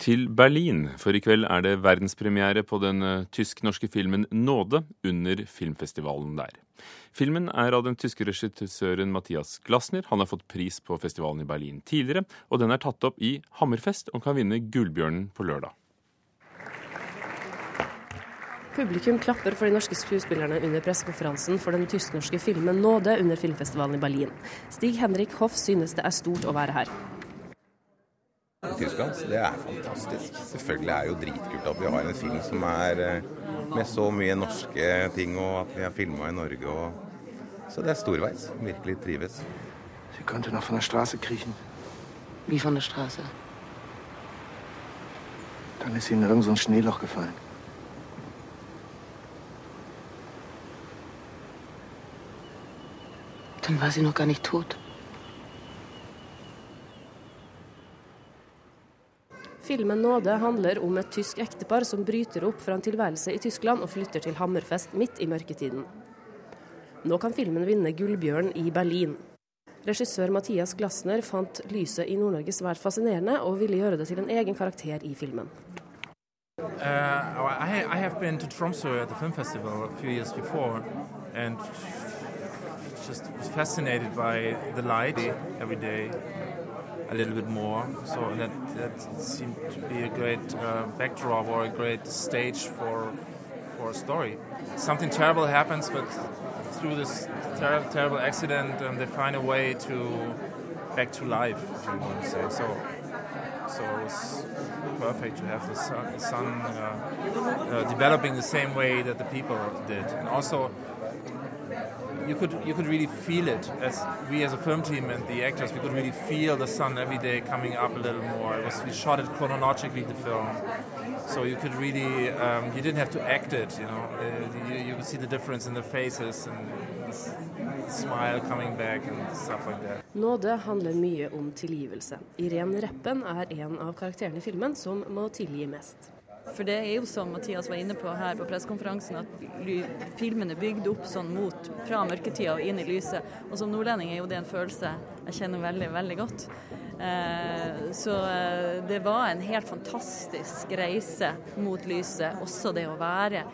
til Berlin, for i kveld er det verdenspremiere på den eh, tysk-norske filmen 'Nåde' under filmfestivalen der. Filmen er av den tyske regissøren Mathias Glasner. Han har fått pris på festivalen i Berlin tidligere, og den er tatt opp i Hammerfest og kan vinne Gullbjørnen på lørdag. Publikum klapper for de norske skuespillerne under pressekonferansen for den tysk-norske filmen 'Nåde' under filmfestivalen i Berlin. Stig Henrik Hoff synes det er stort å være her. Tyskland, det er fantastisk. Selvfølgelig er det jo dritkult at vi har en film som er eh, med så mye norske ting, og at vi har filma i Norge. Og... Så det er storveis. Virkelig trives. Sie könnte noch von der Straße kriechen. Wie von der Straße? Dann ist sie in irgendein so Schneeloch gefallen. Dann war sie noch gar nicht tot. Filmen 'Nåde' handler om et tysk ektepar som bryter opp fra en tilværelse i Tyskland og flytter til Hammerfest midt i mørketiden. Nå kan filmen vinne Gullbjørn i Berlin. Regissør Mathias Glasner fant lyset i Nord-Norge svært fascinerende, og ville gjøre det til en egen karakter i filmen. Uh, I, I have Tromsø at the film festival a few years before, and just was fascinated by the light every a little bit more. So that that seemed to be a great uh, backdrop or a great stage for for a story. Something terrible happens, but through this ter terrible accident, um, they find a way to back to life, if you want to say so. So it was perfect to have the son, the son uh, uh, developing the same way that the people did, and also you could you could really feel it as we as a film team and the actors we could really feel the sun every day coming up a little more. It was we shot it chronologically the film, so you could really um, you didn't have to act it. You know, uh, you, you could see the difference in the faces and smile coming back and stuff like that. Nåde handler mye om tilgivelse. Irén Reppen er en av karakterene i filmen som må tilgi mest. For det er jo som Mathias var inne på her på pressekonferansen, at filmen er bygd opp sånn mot fra mørketida og inn i lyset. Og som nordlending er jo det en følelse jeg kjenner veldig, veldig godt. Eh, så eh, det var en helt fantastisk reise mot lyset, også det å være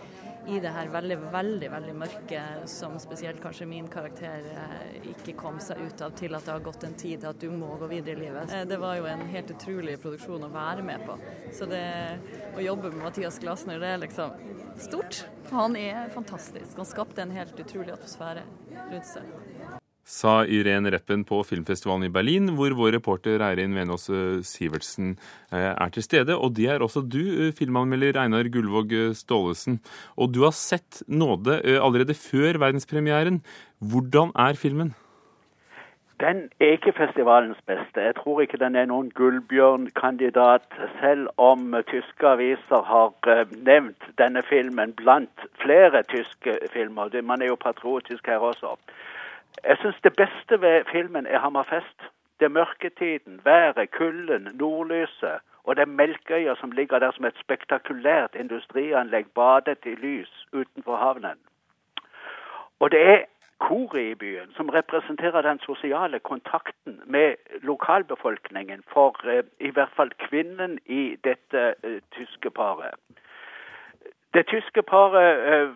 i det her veldig, veldig veldig mørke som spesielt kanskje min karakter eh, ikke kom seg ut av til at det har gått en tid til at du må gå videre i livet. Eh, det var jo en helt utrolig produksjon å være med på. Så det å jobbe med Mathias Glasner, det er liksom stort. Han er fantastisk. Han skapte en helt utrolig atmosfære rundt seg sa Irén Reppen på filmfestivalen i Berlin, hvor vår reporter Eirin Venås eh, Sivertsen eh, er til stede. Og det er også du, eh, filmanmelder Einar Gullvåg Staalesen. Og du har sett 'Nåde' allerede før verdenspremieren. Hvordan er filmen? Den er ikke festivalens beste. Jeg tror ikke den er noen gullbjørnkandidat, selv om tyske aviser har nevnt denne filmen blant flere tyske filmer. Man er jo patriotisk her også. Jeg syns det beste ved filmen er Hammerfest. Det er mørketiden, været, kulden, nordlyset og det er Melkøya som ligger der som et spektakulært industrianlegg badet i lys utenfor havnen. Og det er koret i byen som representerer den sosiale kontakten med lokalbefolkningen for eh, i hvert fall kvinnen i dette eh, tyske paret. Det tyske paret eh,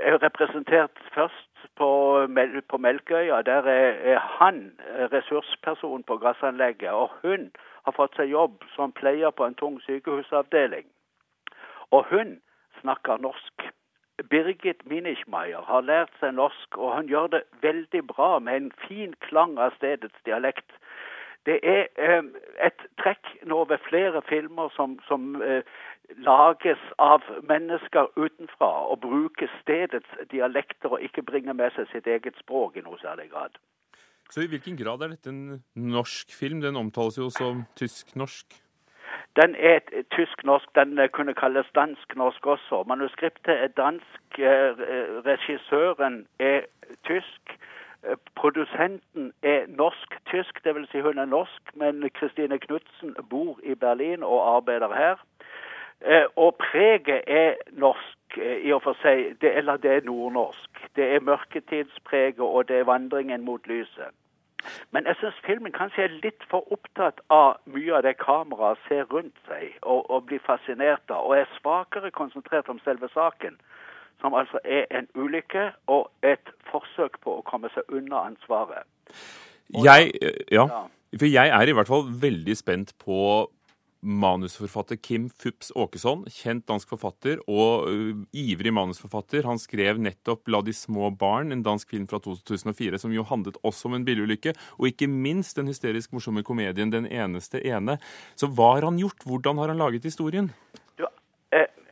er representert først på, på Melkøya. Der er, er, han ressursperson på gassanlegget. Og hun har fått seg jobb som pleier på en tung sykehusavdeling. Og hun snakker norsk. Birgit Minichmeier har lært seg norsk, og hun gjør det veldig bra med en fin klang av stedets dialekt. Det er eh, et trekk nå ved flere filmer som, som eh, lages av mennesker utenfra og bruker stedets dialekter og ikke bringer med seg sitt eget språk i noe særlig grad. Så i hvilken grad er dette en norsk film? Den omtales jo som tysk-norsk. Den er tysk-norsk. Den kunne kalles dansk-norsk også. Manuskriptet er dansk. Eh, regissøren er tysk. Eh, produsenten er norsk-tysk, dvs. Si hun er norsk, men Kristine Knutsen bor i Berlin og arbeider her. Eh, og preget er norsk eh, i og for seg, det, eller det er nordnorsk. Det er mørketidspreget, og det er vandringen mot lyset. Men jeg syns filmen kanskje er litt for opptatt av mye av det kameraet ser rundt seg og, og blir fascinert av, og er svakere konsentrert om selve saken, som altså er en ulykke og et forsøk komme seg unna ansvaret. Jeg, ja, for jeg er i hvert fall veldig spent på manusforfatter Kim Fups Åkesson, kjent dansk forfatter og uh, ivrig manusforfatter. Han skrev nettopp 'La de små barn', en dansk film fra 2004 som jo handlet også om en bilulykke, og ikke minst den hysterisk morsomme komedien 'Den eneste ene'. Så hva har han gjort? Hvordan har han laget historien?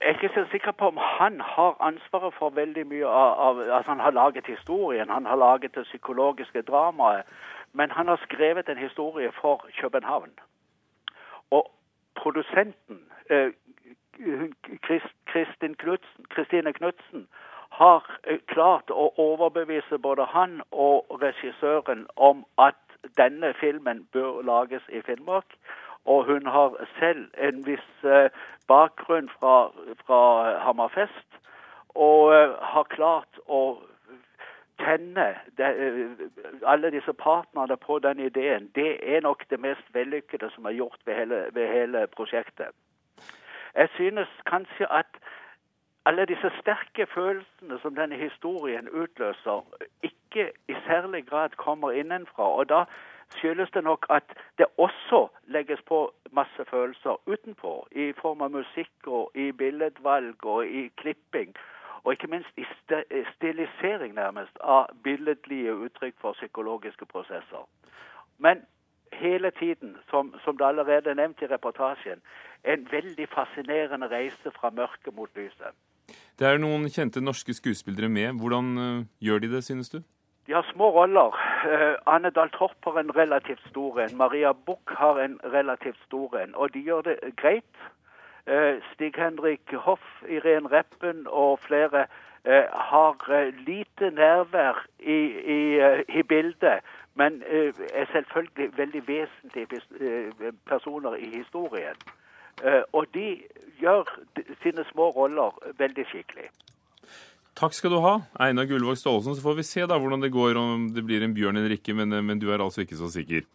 Er ikke så sikker på om han har ansvaret for veldig mye av, av Altså, han har laget historien, han har laget det psykologiske dramaet, men han har skrevet en historie for København. Og produsenten, eh, Kristin Knudsen, Kristine Knutsen, har eh, klart å overbevise både han og regissøren om at denne filmen bør lages i Finnmark. Og hun har selv en viss eh, bakgrunn fra, fra Hammerfest, og har klart å tenne de, alle disse partnerne på den ideen, det er nok det mest vellykkede som er gjort ved hele, ved hele prosjektet. Jeg synes kanskje at alle disse sterke følelsene som denne historien utløser, ikke i særlig grad kommer innenfra. Og da skyldes det nok at det også legges på masse følelser utenpå, i form av musikk og i billedvalg og i klipping og ikke minst i stilisering nærmest av billedlige uttrykk for psykologiske prosesser. Men hele tiden, som, som det allerede er nevnt i reportasjen, en veldig fascinerende reise fra mørket mot lyset. Det er noen kjente norske skuespillere med. Hvordan uh, gjør de det, synes du? De har små roller. Uh, Anne Dahl Torp har en relativt stor en. Maria Buch har en relativt stor en. Og de gjør det greit. Eh, Stig-Henrik Hoff, Irén Reppen og flere eh, har eh, lite nærvær i, i, i bildet, men er selvfølgelig veldig vesentlige personer i historien. Og de gjør sine små roller veldig skikkelig. Takk skal du ha, Einar Gullvåg Staalesen. Så får vi se da hvordan det går, om det blir en bjørn eller ikke, men, men du er altså ikke så sikker.